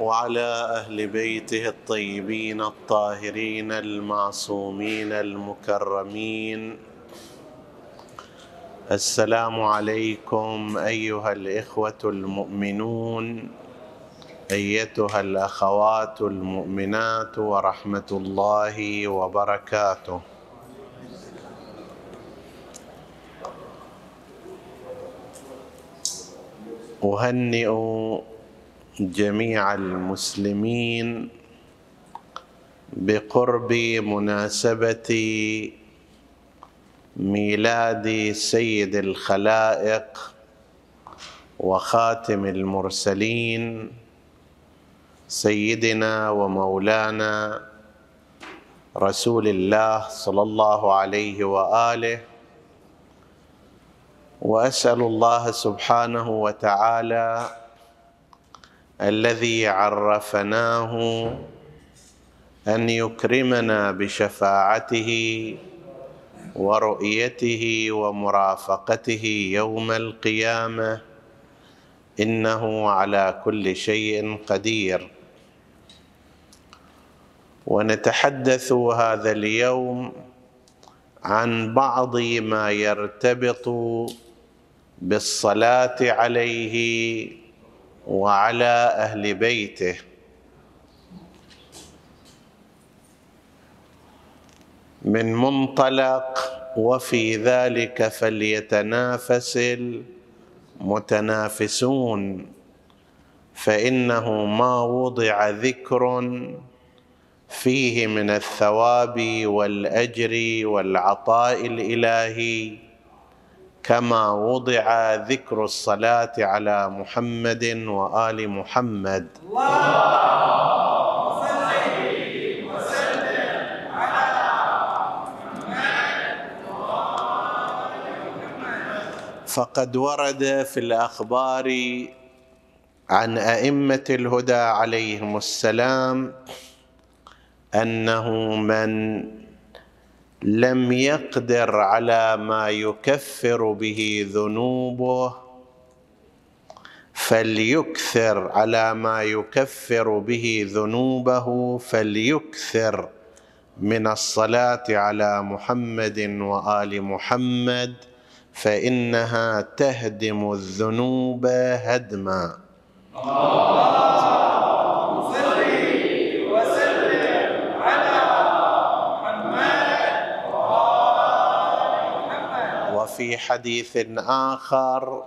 وعلى أهل بيته الطيبين الطاهرين المعصومين المكرمين. السلام عليكم أيها الإخوة المؤمنون أيتها الأخوات المؤمنات ورحمة الله وبركاته. أهنئ جميع المسلمين بقرب مناسبة ميلاد سيد الخلائق وخاتم المرسلين سيدنا ومولانا رسول الله صلى الله عليه وآله. وأسأل الله سبحانه وتعالى الذي عرفناه أن يكرمنا بشفاعته ورؤيته ومرافقته يوم القيامة. إنه على كل شيء قدير. ونتحدث هذا اليوم عن بعض ما يرتبط بالصلاة عليه وعلى أهل بيته. من منطلق وفي ذلك فليتنافس المتنافسون فإنه ما وضع ذكر فيه من الثواب والأجر والعطاء الإلهي. كما وضع ذكر الصلاة على محمد وآل محمد. فقد ورد في الأخبار عن أئمة الهدى عليهم السلام أنه من لم يقدر على ما يكفر به ذنوبه فليكثر على ما يكفر به ذنوبه فليكثر من الصلاة على محمد وآل محمد فإنها تهدم الذنوب هدما. وفي حديث آخر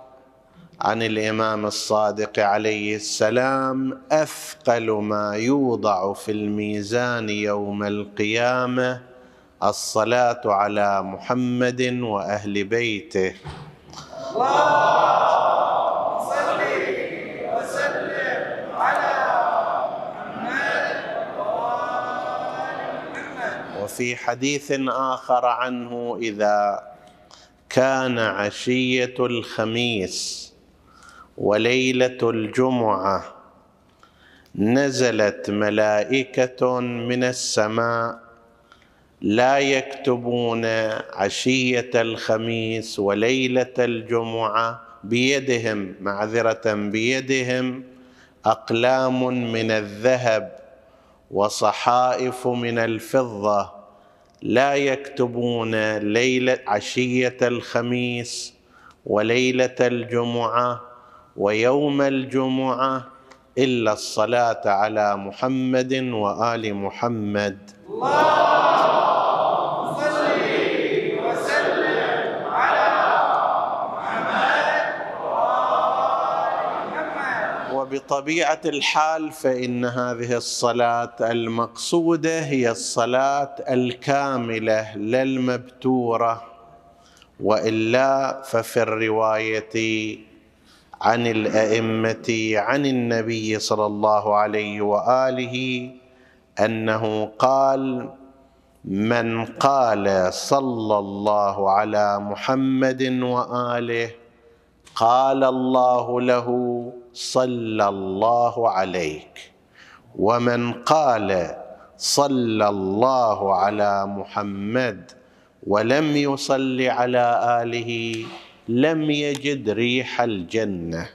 عن الإمام الصادق عليه السلام أثقل ما يوضع في الميزان يوم القيامة الصلاة على محمد وأهل بيته. وفي حديث آخر عنه إذا كان عشية الخميس وليلة الجمعة نزلت ملائكة من السماء لا يكتبون عشية الخميس وليلة الجمعة بيدهم معذرة بيدهم أقلام من الذهب وصحائف من الفضة. لا يكتبون ليلة عشية الخميس وليلة الجمعة ويوم الجمعة إلا الصلاة على محمد وآل محمد. وبطبيعه الحال فإن هذه الصلاة المقصودة هي الصلاة الكاملة لا المبتورة وإلا ففي الرواية عن الأئمة عن النبي صلى الله عليه وآله أنه قال من قال صلى الله على محمد وآله قال الله له صلى الله عليك. ومن قال صلى الله على محمد ولم يصل على آله لم يجد ريح الجنة.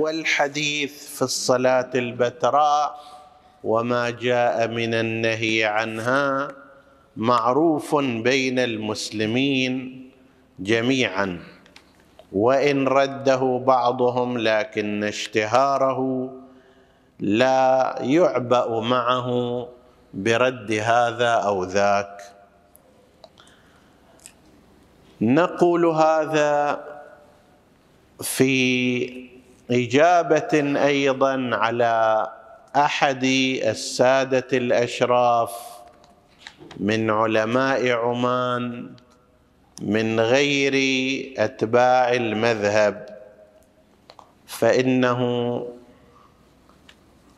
والحديث في الصلاة البتراء وما جاء من النهي عنها معروف بين المسلمين جميعا. وإن رده بعضهم لكن اشتهاره لا يعبأ معه برد هذا أو ذاك. نقول هذا في إجابة أيضا على أحد السادة الأشراف من علماء عمان من غير أتباع المذهب فإنه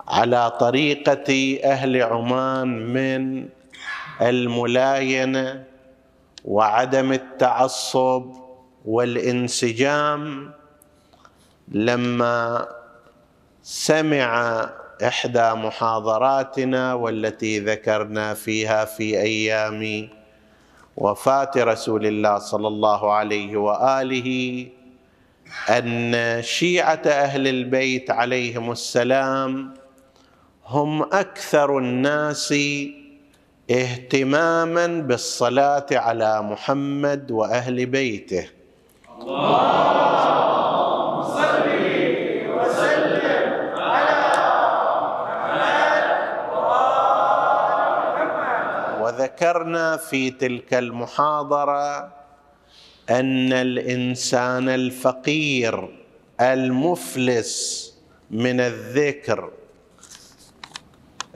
على طريقة أهل عمان من الملاينه وعدم التعصب والانسجام لما سمع إحدى محاضراتنا والتي ذكرنا فيها في أيام وفاة رسول الله صلى الله عليه وآله أن شيعة أهل البيت عليهم السلام هم أكثر الناس اهتماما بالصلاة على محمد وأهل بيته. اللهم صل وسلم على محمد وذكرنا في تلك المحاضرة أن الإنسان الفقير المفلس من الذكر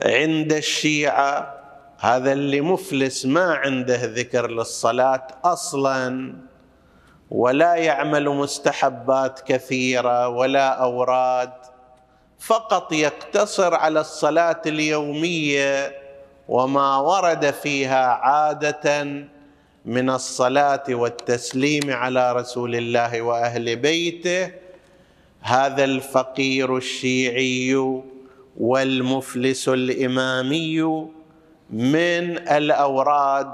عند الشيعة هذا اللي مفلس ما عنده ذكر للصلاة أصلا ولا يعمل مستحبات كثيرة ولا أوراد فقط يقتصر على الصلاة اليومية وما ورد فيها عادة من الصلاة والتسليم على رسول الله وأهل بيته هذا الفقير الشيعي والمفلس الإمامي من الأوراد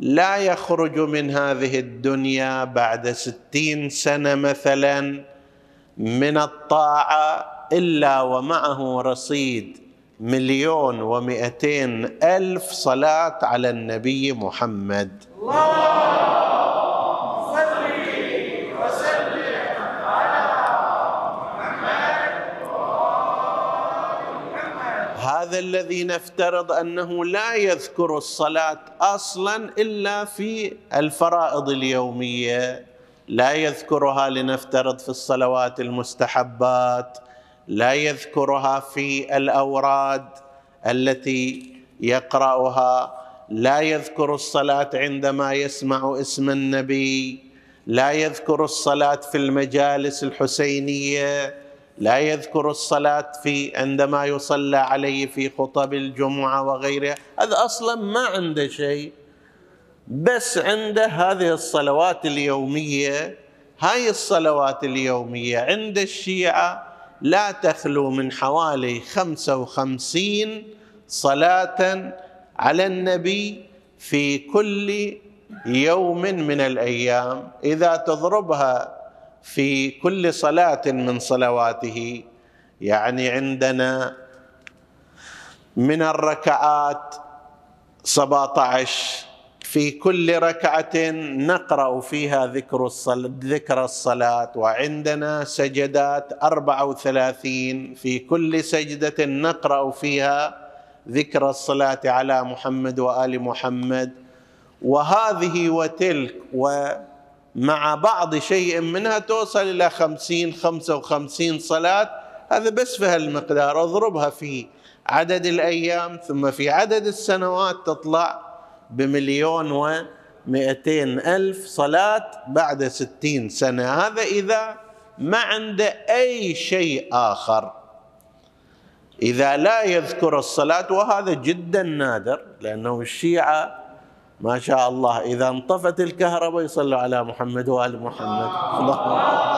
لا يخرج من هذه الدنيا بعد ستين سنة مثلا من الطاعة إلا ومعه رصيد مليون ومئتين ألف صلاة على النبي محمد. الله هذا الذي نفترض أنه لا يذكر الصلاة أصلا إلا في الفرائض اليومية. لا يذكرها لنفترض في الصلوات المستحبات. لا يذكرها في الأوراد التي يقرأها لا يذكر الصلاة عندما يسمع اسم النبي لا يذكر الصلاة في المجالس الحسينية لا يذكر الصلاة في عندما يصلى عليه في خطب الجمعة وغيرها. هذا أصلا ما عنده شيء بس عنده هذه الصلوات اليومية هاي الصلوات اليومية. عند الشيعة لا تخلو من حوالي خمسة وخمسين صلاة على النبي في كل يوم من الأيام. إذا تضربها في كل صلاة من صلواته يعني عندنا من الركعات 17 في كل ركعة نقرأ فيها ذكر الصلاة ذكر الصلاة وعندنا سجدات 34 في كل سجدة نقرأ فيها ذكر الصلاة على محمد وآل محمد. وهذه وتلك و مع بعض شيء منها توصل إلى خمسين خمسة وخمسين صلاة. هذا بس في هالمقدار اضربها في عدد الأيام ثم في عدد السنوات تطلع بمليون مئتين ألف صلاة بعد ستين سنة. هذا إذا ما عنده أي شيء آخر. إذا لا يذكر الصلاة وهذا جدا نادر لأنه الشيعة ما شاء الله إذا انطفت الكهرباء يصلوا على محمد وآل محمد. الله.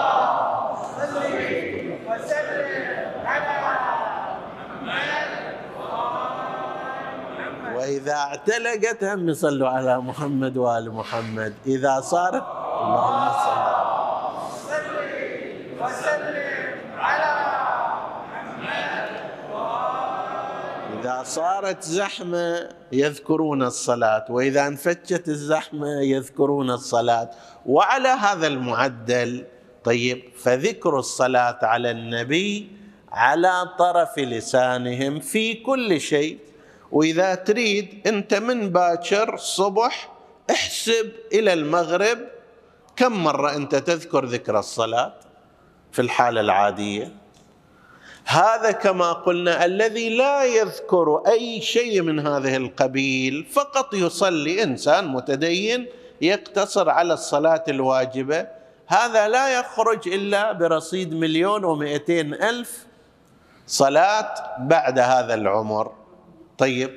وإذا اعتلقت هم يصلوا على محمد وآل محمد. إذا صارت اللهم صل وسلم على إذا صارت زحمة يذكرون الصلاة. وإذا انفتشت الزحمة يذكرون الصلاة. وعلى هذا المعدل طيب فذكر الصلاة على النبي على طرف لسانهم في كل شيء. وإذا تريد أنت من باكر الصبح احسب إلى المغرب. كم مرة أنت تذكر ذكر الصلاة في الحالة العادية؟ هذا كما قلنا الذي لا يذكر أي شيء من هذه القبيل فقط يصلي إنسان متدين يقتصر على الصلاة الواجبة. هذا لا يخرج إلا برصيد مليون ومئتين ألف صلاة بعد هذا العمر. طيب.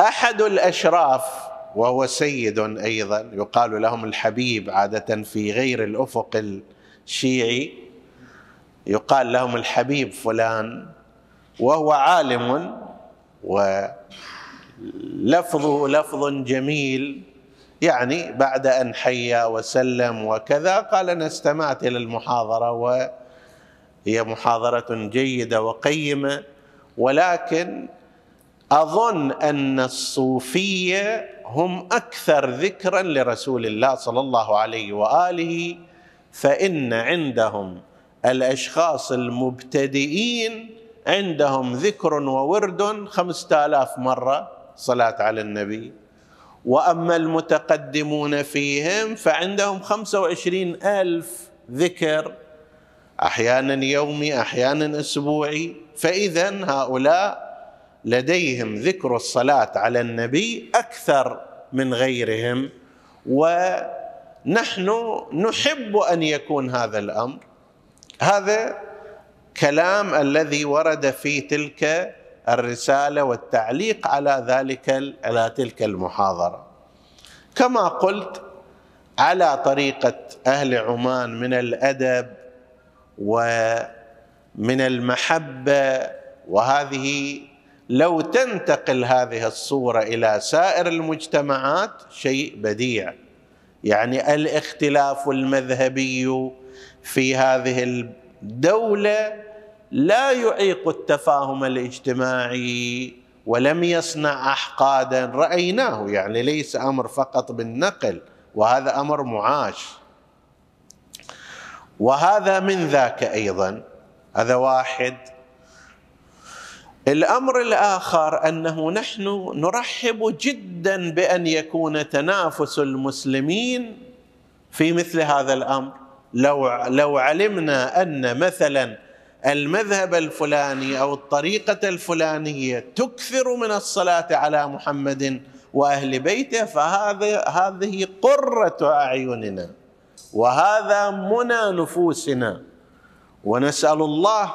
أحد الأشراف وهو سيد أيضا يقال لهم الحبيب عادة في غير الأفق الشيعي يقال لهم الحبيب فلان وهو عالم ولفظه لفظ جميل يعني بعد أن حيا وسلم وكذا قال أنا استمعت إلى المحاضرة وهي محاضرة جيدة وقيمة ولكن أظن أن الصوفية هم أكثر ذكرا لرسول الله صلى الله عليه وآله فإن عندهم الأشخاص المبتدئين عندهم ذكر وورد خمسة آلاف مرة صلاة على النبي. وأما المتقدمون فيهم فعندهم خمسة وعشرين ألف ذكر أحيانا يومي أحيانا أسبوعي. فإذا هؤلاء لديهم ذكر الصلاة على النبي أكثر من غيرهم ونحن نحب أن يكون هذا الأمر. هذا كلام الذي ورد في تلك الرسالة والتعليق على ذلك على تلك المحاضرة. كما قلت على طريقة أهل عمان من الأدب ومن المحبة وهذه لو تنتقل هذه الصورة إلى سائر المجتمعات شيء بديع. يعني الاختلاف المذهبي في هذه الدولة لا يعيق التفاهم الاجتماعي ولم يصنع احقادا. رأيناه يعني ليس أمر فقط بالنقل وهذا أمر معاش. وهذا من ذاك أيضا. هذا واحد. الأمر الآخر أنه نحن نرحب جدا بأن يكون تنافس المسلمين في مثل هذا الأمر. لو لو علمنا أن مثلا المذهب الفلاني أو الطريقة الفلانية تكثر من الصلاة على محمد وأهل بيته فهذا هذه قرة أعيننا وهذا منى نفوسنا. ونسأل الله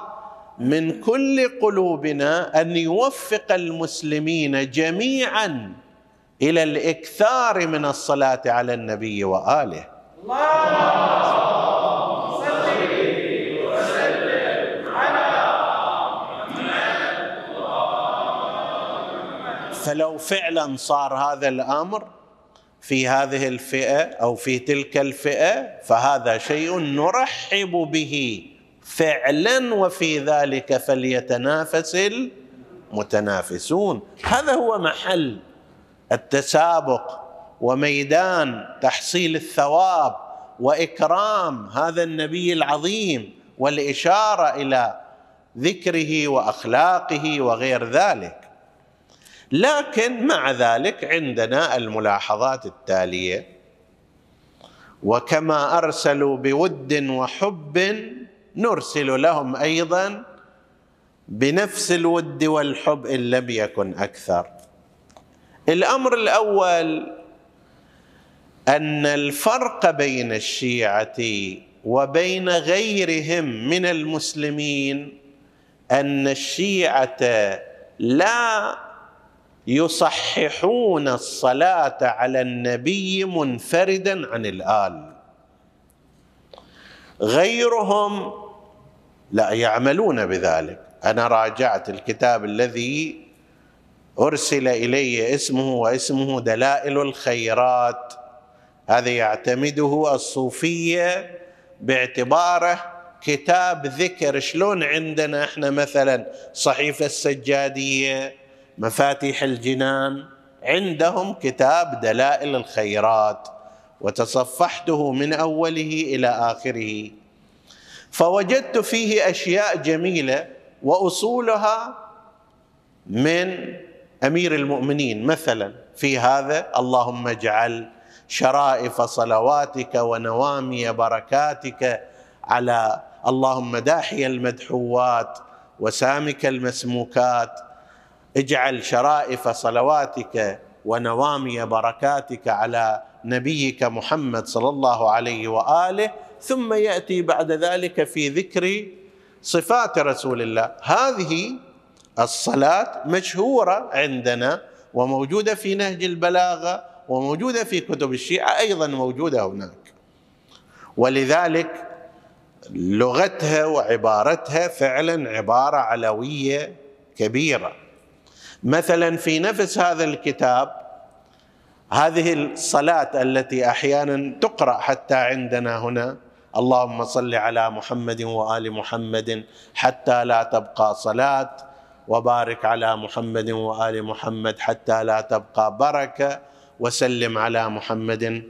من كل قلوبنا أن يوفق المسلمين جميعا إلى الإكثار من الصلاة على النبي وآله. فلو فعلا صار هذا الأمر في هذه الفئة أو في تلك الفئة فهذا شيء نرحب به. فعلا وفي ذلك فليتنافس المتنافسون. هذا هو محل التسابق وميدان تحصيل الثواب وإكرام هذا النبي العظيم والإشارة إلى ذكره وأخلاقه وغير ذلك. لكن مع ذلك عندنا الملاحظات التالية. وكما أرسلوا بود وحب نرسل لهم أيضا بنفس الود والحب إن لم يكن أكثر. الأمر الأول أن الفرق بين الشيعة وبين غيرهم من المسلمين أن الشيعة لا يصححون الصلاة على النبي منفردا عن الآل. غيرهم لا يعملون بذلك. أنا راجعت الكتاب الذي أرسل إلي اسمه واسمه دلائل الخيرات. هذا يعتمده الصوفية باعتباره كتاب ذكر شلون عندنا إحنا مثلا صحيفة السجادية مفاتيح الجنان عندهم كتاب دلائل الخيرات. وتصفحته من أوله إلى آخره. فوجدت فيه أشياء جميلة وأصولها من أمير المؤمنين. مثلا في هذا اللهم اجعل شرائف صلواتك ونوامي بركاتك على اللهم داحي المدحوات وسامك المسموكات. اجعل شرائف صلواتك ونوامي بركاتك على نبيك محمد صلى الله عليه وآله ثم يأتي بعد ذلك في ذكر صفات رسول الله. هذه الصلاة مشهورة عندنا وموجودة في نهج البلاغة وموجودة في كتب الشيعة أيضا موجودة هناك. ولذلك لغتها وعبارتها فعلا عبارة علوية كبيرة. مثلا في نفس هذا الكتاب هذه الصلاة التي أحيانا تقرأ حتى عندنا هنا اللهم صل على محمد وآل محمد حتى لا تبقى صلاة وبارك على محمد وآل محمد حتى لا تبقى بركة وسلم على محمد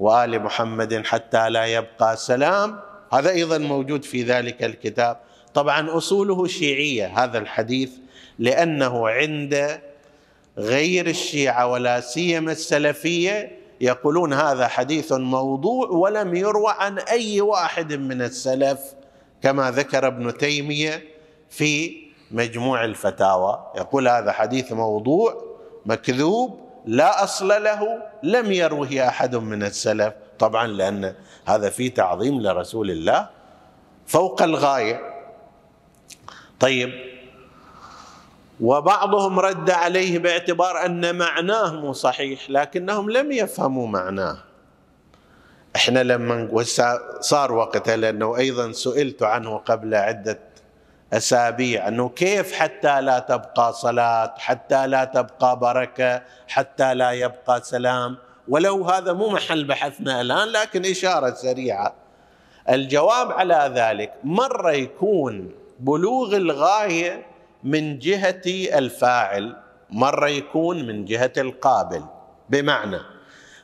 وآل محمد حتى لا يبقى سلام. هذا أيضا موجود في ذلك الكتاب. طبعا أصوله شيعية هذا الحديث لأنه عند غير الشيعة ولا سيما السلفية يقولون هذا حديث موضوع ولم يروى عن أي واحد من السلف كما ذكر ابن تيمية في مجموع الفتاوى. يقول هذا حديث موضوع مكذوب لا أصل له لم يروه أحد من السلف. طبعا لأن هذا في تعظيم لرسول الله فوق الغاية. طيب وبعضهم رد عليه باعتبار أن معناه مو صحيح لكنهم لم يفهموا معناه. إحنا لما صار وقتها لأنه أيضا سئلت عنه قبل عدة أسابيع أنه كيف حتى لا تبقى صلاة حتى لا تبقى بركة حتى لا يبقى سلام؟ ولو هذا مو محل بحثنا الآن لكن إشارة سريعة. الجواب على ذلك مرة يكون بلوغ الغاية من جهة الفاعل مره يكون من جهة القابل. بمعنى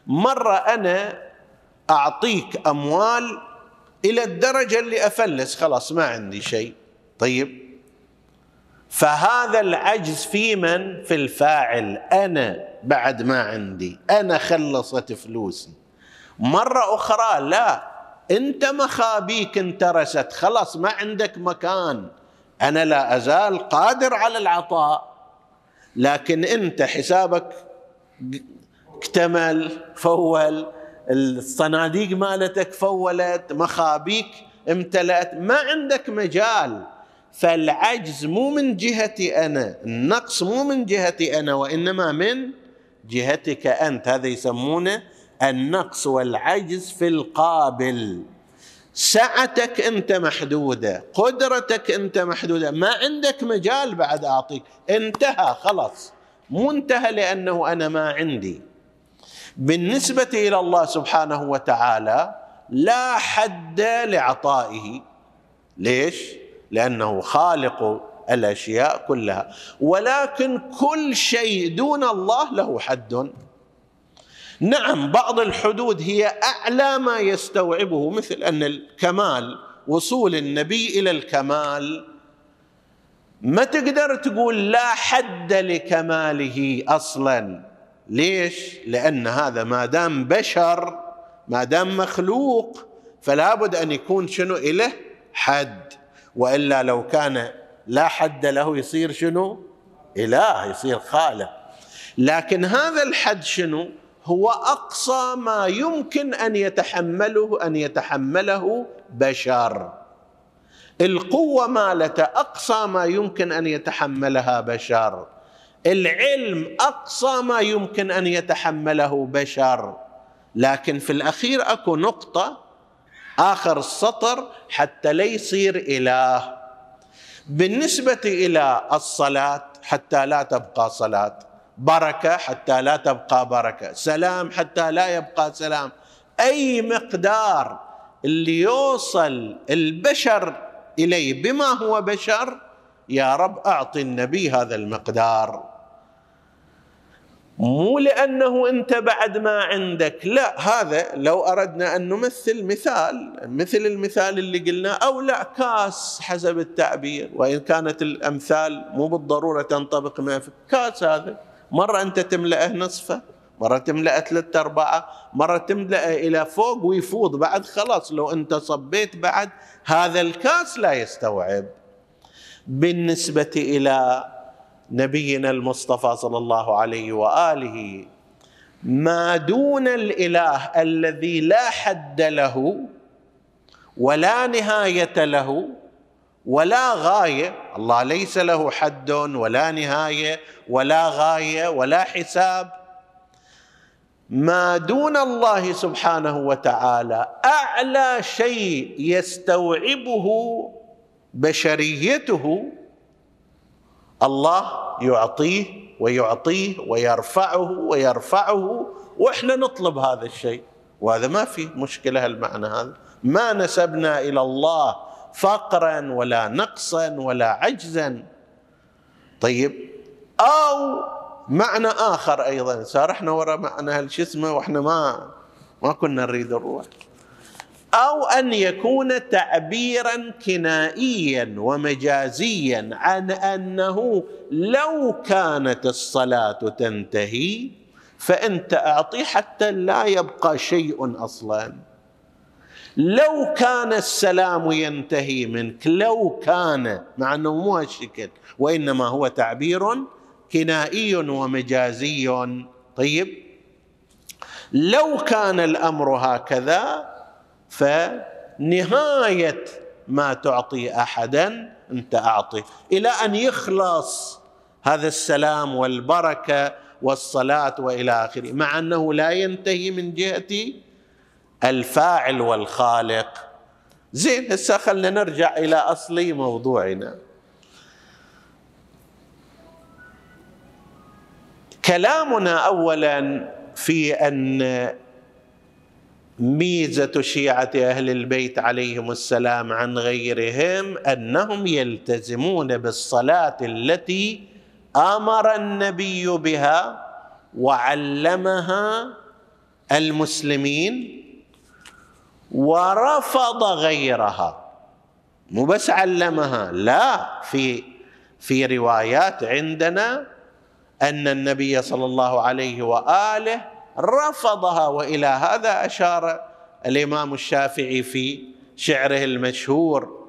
مره أنا أعطيك أموال إلى الدرجة اللي أفلس خلاص ما عندي شيء. طيب فهذا العجز في من؟ في الفاعل. أنا بعد ما عندي. أنا خلصت فلوسي. مرة أخرى لا. أنت مخابيك انترست. خلاص ما عندك مكان. أنا لا أزال قادر على العطاء لكن أنت حسابك اكتمل فول الصناديق مالتك فولت مخابيك امتلأت ما عندك مجال. فالعجز مو من جهتي أنا النقص مو من جهتي أنا وإنما من جهتك أنت. هذا يسمونه النقص والعجز في القابل. سعتك انت محدودة قدرتك انت محدودة ما عندك مجال بعد أعطيك. انتهى خلاص. مو انتهى لأنه أنا ما عندي. بالنسبة إلى الله سبحانه وتعالى لا حد لعطائه. ليش؟ لأنه خالق الأشياء كلها. ولكن كل شيء دون الله له حد. نعم بعض الحدود هي أعلى ما يستوعبه مثل أن الكمال وصول النبي إلى الكمال ما تقدر تقول لا حد لكماله أصلا. ليش؟ لأن هذا ما دام بشر ما دام مخلوق فلا بد أن يكون شنو إله؟ حد. وإلا لو كان لا حد له يصير شنو؟ إله يصير خالق. لكن هذا الحد شنو؟ هو أقصى ما يمكن أن يتحمله أن يتحمله بشر. القوة مالته أقصى ما يمكن أن يتحملها بشر. العلم أقصى ما يمكن أن يتحمله بشر. لكن في الأخير أكو نقطة آخر السطر حتى لا يصير إله. بالنسبة إلى الصلاة حتى لا تبقى صلاة. بركة حتى لا تبقى بركة. سلام حتى لا يبقى سلام. أي مقدار اللي يوصل البشر إليه بما هو بشر يا رب أعطي النبي هذا المقدار. مو لأنه أنت بعد ما عندك لا هذا لو أردنا أن نمثل مثال مثل المثال اللي قلنا أو لا كاس حسب التعبير وإن كانت الأمثال مو بالضرورة تنطبق ما في كاس هذا. مرة أنت تملأه نصفه مرة تملأ ثلاثة أربعة مرة تملأ إلى فوق ويفوض بعد خلاص لو أنت صبيت بعد هذا الكاس لا يستوعب. بالنسبة إلى نبينا المصطفى صلى الله عليه وآله ما دون الإله الذي لا حد له ولا نهاية له ولا غاية الله ليس له حد ولا نهاية ولا غاية ولا حساب. ما دون الله سبحانه وتعالى أعلى شيء يستوعبه بشريته الله يعطيه ويعطيه ويرفعه ويرفعه. وإحنا نطلب هذا الشيء. وهذا ما في مشكلة المعنى هذا. ما نسبنا إلى الله فقرا ولا نقصا ولا عجزا. طيب أو معنى آخر أيضا صار إحنا وراء معنى شو اسمه وإحنا ما ما كنا نريد نروح أو أن يكون تعبيرا كنائيا ومجازيا عن أنه لو كانت الصلاة تنتهي فأنت أعطي حتى لا يبقى شيء أصلا. لو كان السلام ينتهي منك لو كان مع أنه مو هالشكل وإنما هو تعبير كنائي ومجازي. طيب لو كان الأمر هكذا فنهاية ما تعطي أحدا أنت أعطي. إلى أن يخلص هذا السلام والبركة والصلاة وإلى آخره مع أنه لا ينتهي من جهة الفاعل والخالق. زين هسه خلنا نرجع إلى أصل موضوعنا. كلامنا اولا في أن ميزة شيعة أهل البيت عليهم السلام عن غيرهم أنهم يلتزمون بالصلاة التي آمر النبي بها وعلمها المسلمين ورفض غيرها. مو بس علمها لا في في روايات عندنا أن النبي صلى الله عليه وآله رفضها وإلى هذا أشار الإمام الشافعي في شعره المشهور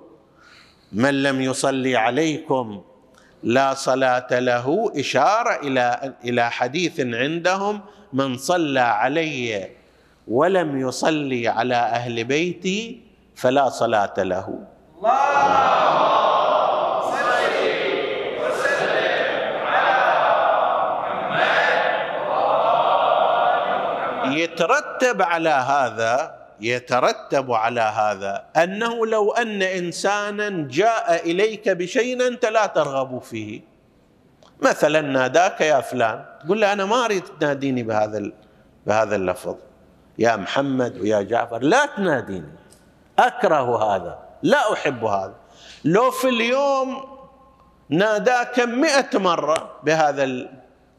من لم يصلي عليكم لا صلاة له. إشارة إلى إلى حديث عندهم من صلى علي ولم يصلي على أهل بيتي فلا صلاة له. الله يترتب على هذا يترتب على هذا أنه لو أن إنسانا جاء إليك بشيء أنت لا ترغب فيه. مثلا ناداك يا فلان تقول له أنا ما أريد تناديني بهذا بهذا اللفظ. يا محمد ويا جعفر لا تناديني. أكره هذا لا أحب هذا. لو في اليوم ناداك مئة مرة بهذا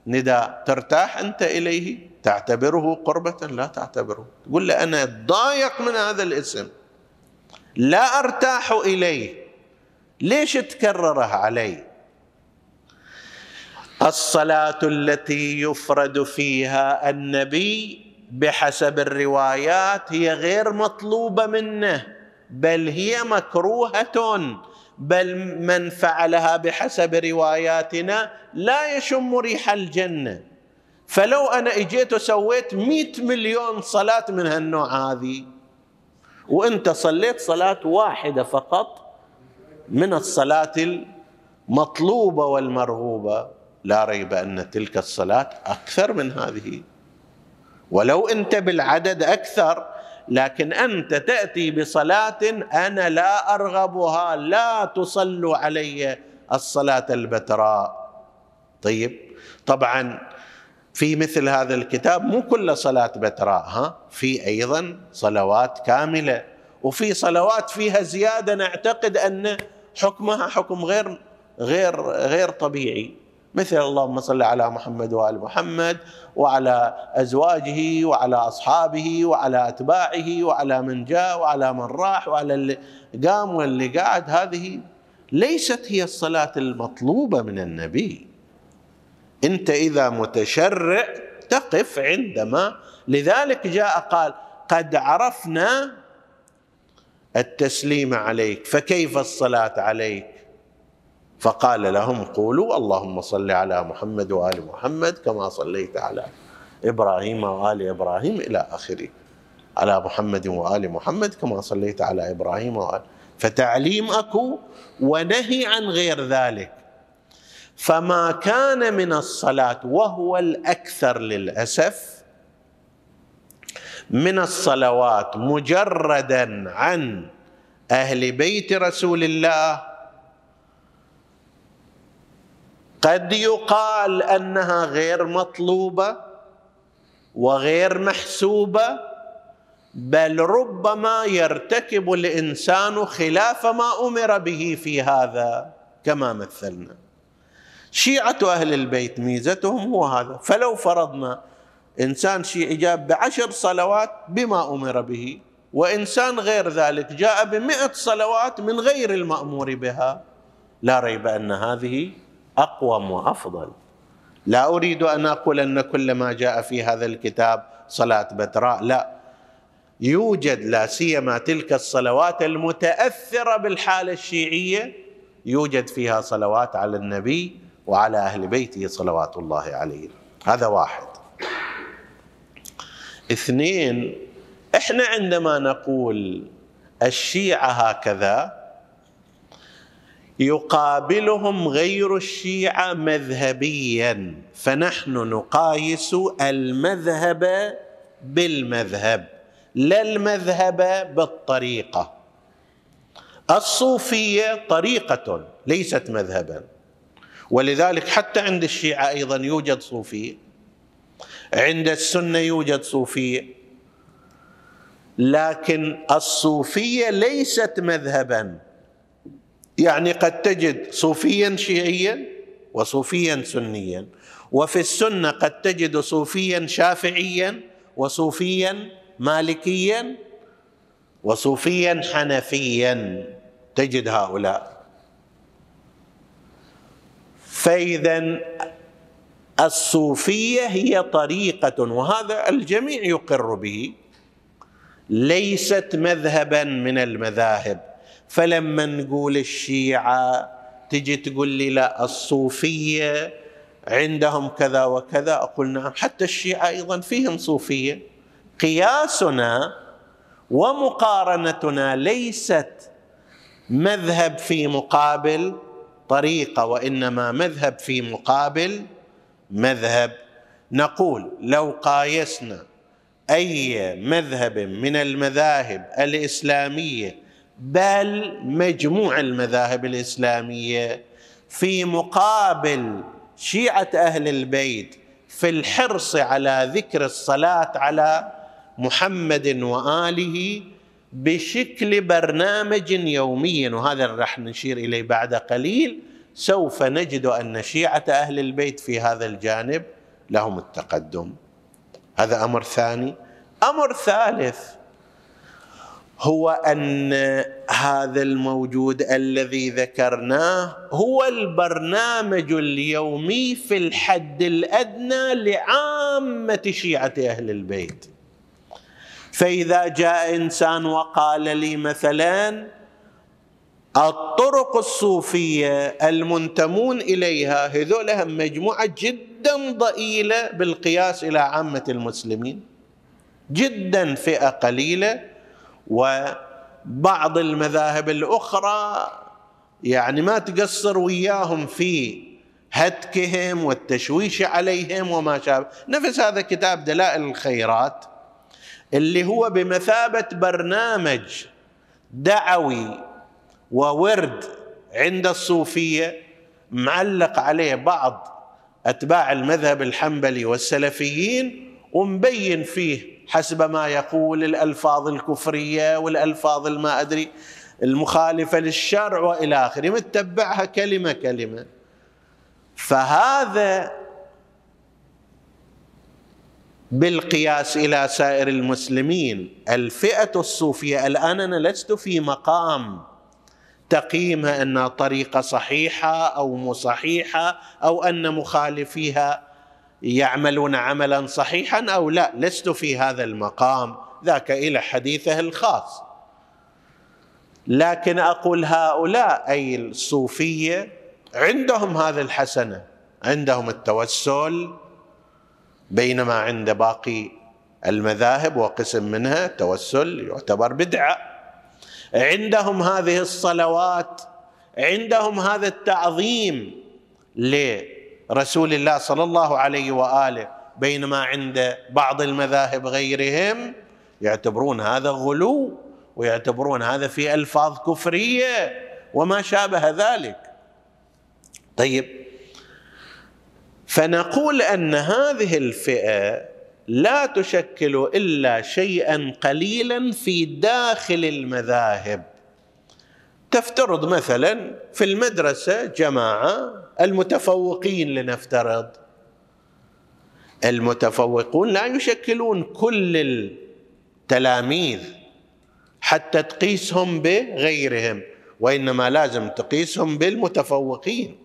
النداء ترتاح أنت إليه؟ تعتبره قربة؟ لا تعتبره. تقول له أنا ضايق من هذا الاسم. لا أرتاح إليه. ليش تكرره علي؟ الصلاة التي يفرد فيها النبي بحسب الروايات هي غير مطلوبة منه بل هي مكروهة بل من فعلها بحسب رواياتنا لا يشم ريح الجنة. فلو أنا إجيت وسويت مئة مليون صلاة من هالنوع هذه وأنت صليت صلاة واحدة فقط من الصلاة المطلوبة والمرغوبة لا ريب أن تلك الصلاة أكثر من هذه. ولو أنت بالعدد أكثر لكن أنت تأتي بصلاة أنا لا أرغبها لا تصلوا علي الصلاة البتراء. طيب طبعا في مثل هذا الكتاب مو كل صلاة بتراء ها؟ في أيضا صلوات كاملة وفي صلوات فيها زيادة نعتقد أن حكمها حكم غير غير غير طبيعي. مثل اللهم صل على محمد وآل محمد وعلى أزواجه وعلى أصحابه وعلى أتباعه وعلى من جاء وعلى من راح وعلى اللي قام واللي قعد. هذه ليست هي الصلاة المطلوبة من النبي. أنت إذا متشرع تقف عندما لذلك جاء قال قد عرفنا التسليم عليك فكيف الصلاة عليك؟ فقال لهم قولوا اللهم صل على محمد وآل محمد كما صليت على إبراهيم وآل إبراهيم إلى آخره. على محمد وآل محمد كما صليت على إبراهيم وآل. فتعليم اكو ونهي عن غير ذلك. فما كان من الصلاة وهو الأكثر للأسف من الصلوات مجردا عن أهل بيت رسول الله قد يقال أنها غير مطلوبة وغير محسوبة بل ربما يرتكب الإنسان خلاف ما أمر به في هذا كما مثلنا. شيعة أهل البيت ميزتهم هو هذا. فلو فرضنا إنسان شيعي جاب بعشر صلوات بما أمر به وإنسان غير ذلك جاء بمئة صلوات من غير المأمور بها لا ريب أن هذه أقوم وأفضل. لا أريد أن أقول أن كل ما جاء في هذا الكتاب صلاة بتراء لا. يوجد لا سيما تلك الصلوات المتأثرة بالحالة الشيعية يوجد فيها صلوات على النبي وعلى أهل بيته صلوات الله عليهم هذا واحد. اثنين إحنا عندما نقول الشيعة هكذا يقابلهم غير الشيعة مذهبيا فنحن نقايس المذهب بالمذهب لا المذهب بالطريقة. الصوفية طريقة ليست مذهبا ولذلك حتى عند الشيعة أيضا يوجد صوفيه عند السنة يوجد صوفيه لكن الصوفية ليست مذهبا. يعني قد تجد صوفيا شيعيا وصوفيا سنيا وفي السنة قد تجد صوفيا شافعيا وصوفيا مالكيا وصوفيا حنفيا تجد هؤلاء. فاذا الصوفية هي طريقة وهذا الجميع يقر به ليست مذهبا من المذاهب. فلما نقول الشيعة تجي تقول لي لا الصوفية عندهم كذا وكذا أقول نعم حتى الشيعة أيضا فيهم صوفية. قياسنا ومقارنتنا ليست مذهب في مقابل طريقة وإنما مذهب في مقابل مذهب. نقول لو قايسنا أي مذهب من المذاهب الإسلامية بل مجموع المذاهب الإسلامية في مقابل شيعة أهل البيت في الحرص على ذكر الصلاة على محمد وآله بشكل برنامج يومي وهذا راح نشير إليه بعد قليل. سوف نجد أن شيعة أهل البيت في هذا الجانب لهم التقدم. هذا أمر ثاني. أمر ثالث هو أن هذا الموجود الذي ذكرناه هو البرنامج اليومي في الحد الأدنى لعامة شيعة أهل البيت. فإذا جاء إنسان وقال لي مثلا الطرق الصوفية المنتمون إليها هذول مجموعة جدا ضئيلة بالقياس إلى عامة المسلمين. جدا فئة قليلة. وبعض المذاهب الأخرى يعني ما تقصر وياهم في هتكهم والتشويش عليهم وما شابه. نفس هذا كتاب دلائل الخيرات اللي هو بمثابة برنامج دعوي وورد عند الصوفية معلق عليه بعض أتباع المذهب الحنبلي والسلفيين ومبين فيه حسب ما يقول الألفاظ الكفرية والألفاظ الما أدري المخالفة للشرع وإلى آخره متبعها كلمة كلمة. فهذا بالقياس إلى سائر المسلمين. الفئة الصوفية الآن أنا لست في مقام تقييمها أنها طريقة صحيحة أو مو صحيحه أو أن مخالفيها يعملون عملا صحيحا أو لا لست في هذا المقام ذاك إلى حديثه الخاص. لكن أقول هؤلاء أي الصوفية عندهم هذه الحسنة عندهم التوسل بينما عند باقي المذاهب وقسم منها توسل يعتبر بدعة. عندهم هذه الصلوات عندهم هذا التعظيم لرسول الله صلى الله عليه وآله بينما عند بعض المذاهب غيرهم يعتبرون هذا غلو ويعتبرون هذا في ألفاظ كفرية وما شابه ذلك. طيب فنقول أن هذه الفئة لا تشكل إلا شيئا قليلا في داخل المذاهب. تفترض مثلا في المدرسة جماعة المتفوقين لنفترض. المتفوقون لا يشكلون كل التلاميذ حتى تقيسهم بغيرهم وإنما لازم تقيسهم بالمتفوقين.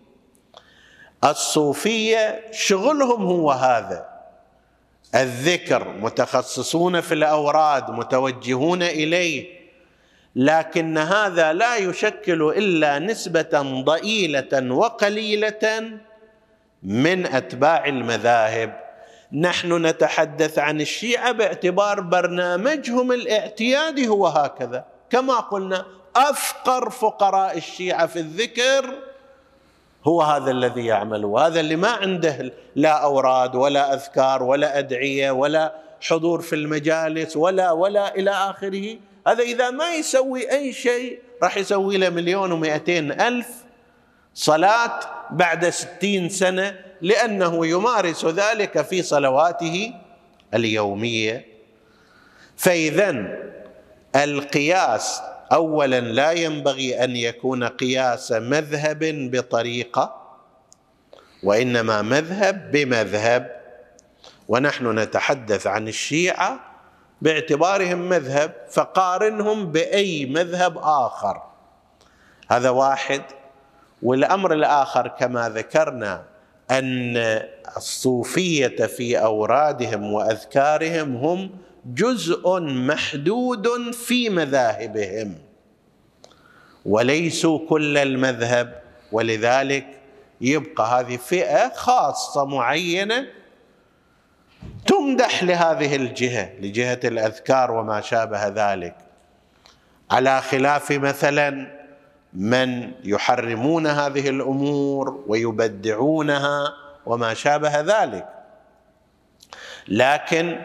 الصوفية شغلهم هو هذا. الذكر متخصصون في الأوراد متوجهون إليه. لكن هذا لا يشكل إلا نسبة ضئيلة وقليلة من أتباع المذاهب. نحن نتحدث عن الشيعة باعتبار برنامجهم الاعتيادي هو هكذا. كما قلنا أفقر فقراء الشيعة في الذكر هو هذا الذي يعمل وهذا اللي ما عنده لا أوراد ولا أذكار ولا أدعية ولا حضور في المجالس ولا ولا إلى آخره. هذا إذا ما يسوي أي شيء راح يسوي له مليون ومئتين ألف صلاة بعد ستين سنة لأنه يمارس ذلك في صلواته اليومية. فاذا القياس اولا لا ينبغي أن يكون قياس مذهب بطريقة وإنما مذهب بمذهب. ونحن نتحدث عن الشيعة باعتبارهم مذهب فقارنهم بأي مذهب آخر. هذا واحد. والأمر الآخر كما ذكرنا أن الصوفية في أورادهم وأذكارهم هم جزء محدود في مذاهبهم. وليسوا كل المذهب ولذلك يبقى هذه فئة خاصة معينة تمدح لهذه الجهة لجهة الأذكار وما شابه ذلك. على خلاف مثلا من يحرمون هذه الأمور ويبدعونها وما شابه ذلك. لكن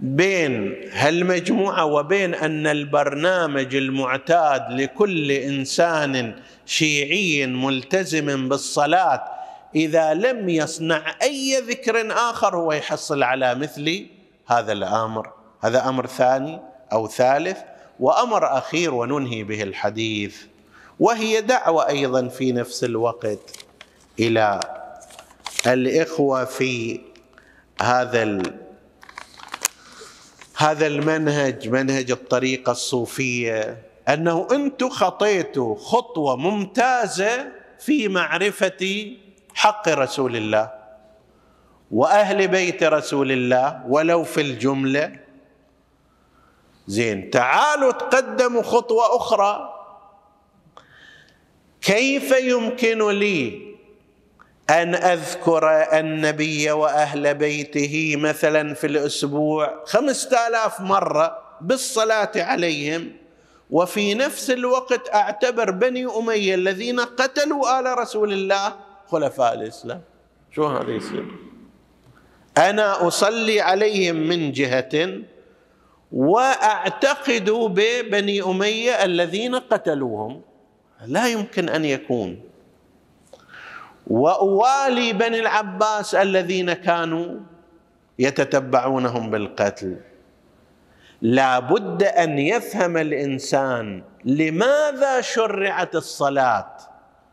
بين هالمجموعة وبين أن البرنامج المعتاد لكل إنسان شيعي ملتزم بالصلاة إذا لم يصنع أي ذكر آخر هو يحصل على مثل هذا الأمر. هذا أمر ثاني أو ثالث وأمر أخير وننهي به الحديث وهي دعوة أيضا في نفس الوقت إلى الإخوة في هذا هذا المنهج منهج الطريقة الصوفية أنه أنتم خطيتوا خطوة ممتازة في معرفة حق رسول الله وأهل بيت رسول الله ولو في الجملة. زين تعالوا تقدموا خطوة أخرى. كيف يمكن لي أن أذكر النبي وأهل بيته مثلا في الأسبوع خمسة آلاف مرة بالصلاة عليهم؟ وفي نفس الوقت أعتبر بني أمية الذين قتلوا آل رسول الله خلفاء الإسلام. شو هذا يصير؟ أنا أصلي عليهم من جهة وأعتقد ببني أمية الذين قتلوهم. لا يمكن أن يكون. وأوالي بني العباس الذين كانوا يتتبعونهم بالقتل. لا بد أن يفهم الإنسان لماذا شرعت الصلاة.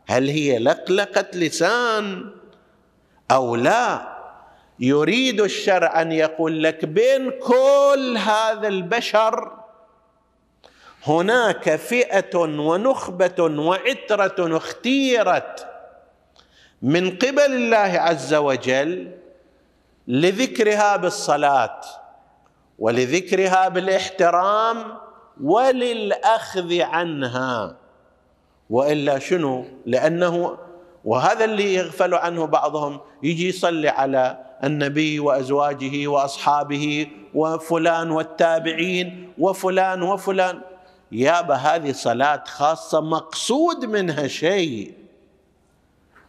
هل هي لقلقه لسان أو لا؟ يريد الشرع أن يقول لك بين كل هذا البشر هناك فئة ونخبة وعترة اختيرت من قبل الله عز وجل لذكرها بالصلاة ولذكرها بالإحترام وللأخذ عنها. وإلا شنو؟ لأنه وهذا اللي يغفل عنه بعضهم يجي يصلي على النبي وأزواجه وأصحابه وفلان والتابعين وفلان وفلان. يابا هذه صلاة خاصة مقصود منها شيء.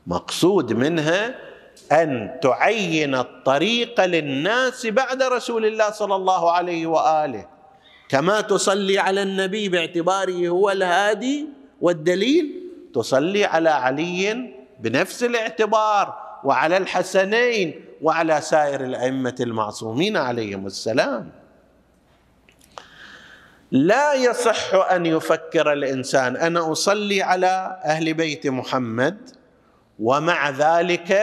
مقصود منها أن تعين الطريق للناس بعد رسول الله صلى الله عليه وآله. كما تصلي على النبي باعتباره هو الهادي والدليل؟ تصلي على علي بنفس الاعتبار وعلى الحسنين وعلى سائر الأئمة المعصومين عليهم السلام. لا يصح أن يفكر الإنسان أنا أصلي على أهل بيت محمد ومع ذلك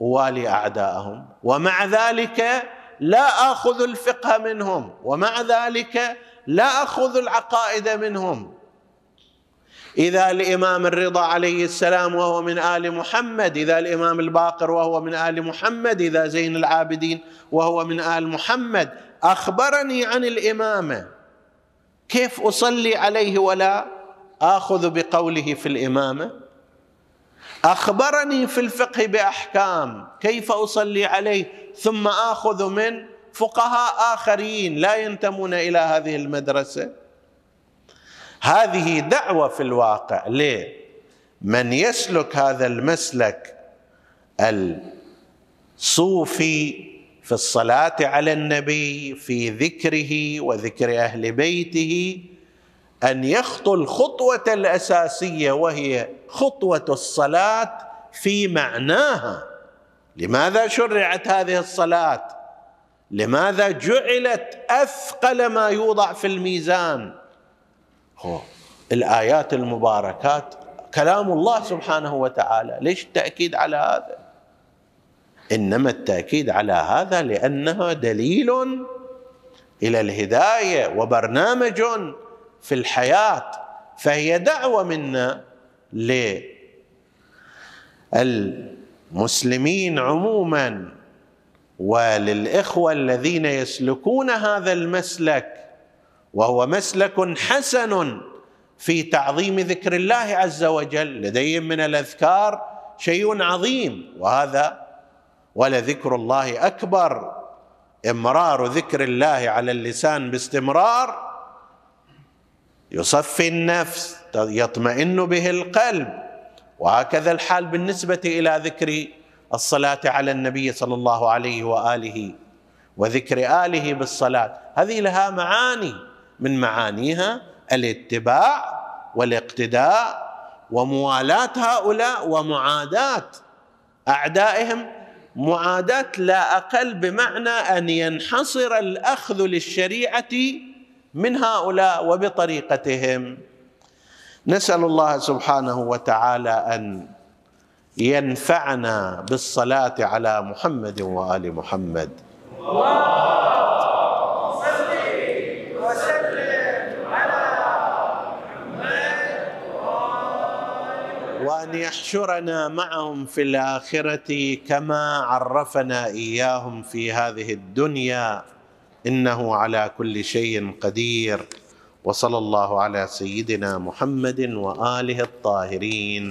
أوالي أعداءهم ومع ذلك لا آخذ الفقه منهم ومع ذلك لا آخذ العقائد منهم. إذا الامام الرضا عليه السلام وهو من آل محمد إذا الامام الباقر وهو من آل محمد إذا زين العابدين وهو من آل محمد. أخبرني عن الامامه كيف أصلي عليه ولا آخذ بقوله في الامامه أخبرني في الفقه بأحكام. كيف أصلي عليه؟ ثم آخذ من فقهاء آخرين لا ينتمون إلى هذه المدرسة. هذه دعوة في الواقع. ليه؟ من يسلك هذا المسلك الصوفي في الصلاة على النبي في ذكره وذكر أهل بيته أن يخطو الخطوة الأساسية وهي خطوة الصلاة في معناها. لماذا شرعت هذه الصلاة؟ لماذا جعلت أثقل ما يوضع في الميزان؟ هو. الآيات المباركات كلام الله سبحانه وتعالى. ليش التأكيد على هذا؟ إنما التأكيد على هذا لأنها دليل إلى الهداية وبرنامج في الحياة. فهي دعوة منا للمسلمين عموما وللإخوة الذين يسلكون هذا المسلك. وهو مسلك حسن في تعظيم ذكر الله عز وجل. لديهم من الأذكار شيء عظيم وهذا ولذكر الله أكبر. إمرار ذكر الله على اللسان باستمرار. يصفي النفس يطمئن به القلب. وهكذا الحال بالنسبة إلى ذكر الصلاة على النبي صلى الله عليه وآله وذكر آله بالصلاة. هذه لها معاني. من معانيها الاتباع والاقتداء وموالاه هؤلاء ومعاداه أعدائهم. معاداه لا أقل بمعنى أن ينحصر الأخذ للشريعة من هؤلاء وبطريقتهم. نسأل الله سبحانه وتعالى أن ينفعنا بالصلاة على محمد وآل محمد. وان يحشرنا معهم في الآخرة كما عرفنا إياهم في هذه الدنيا. إنه على كل شيء قدير. وصلى الله على سيدنا محمد وآله الطاهرين.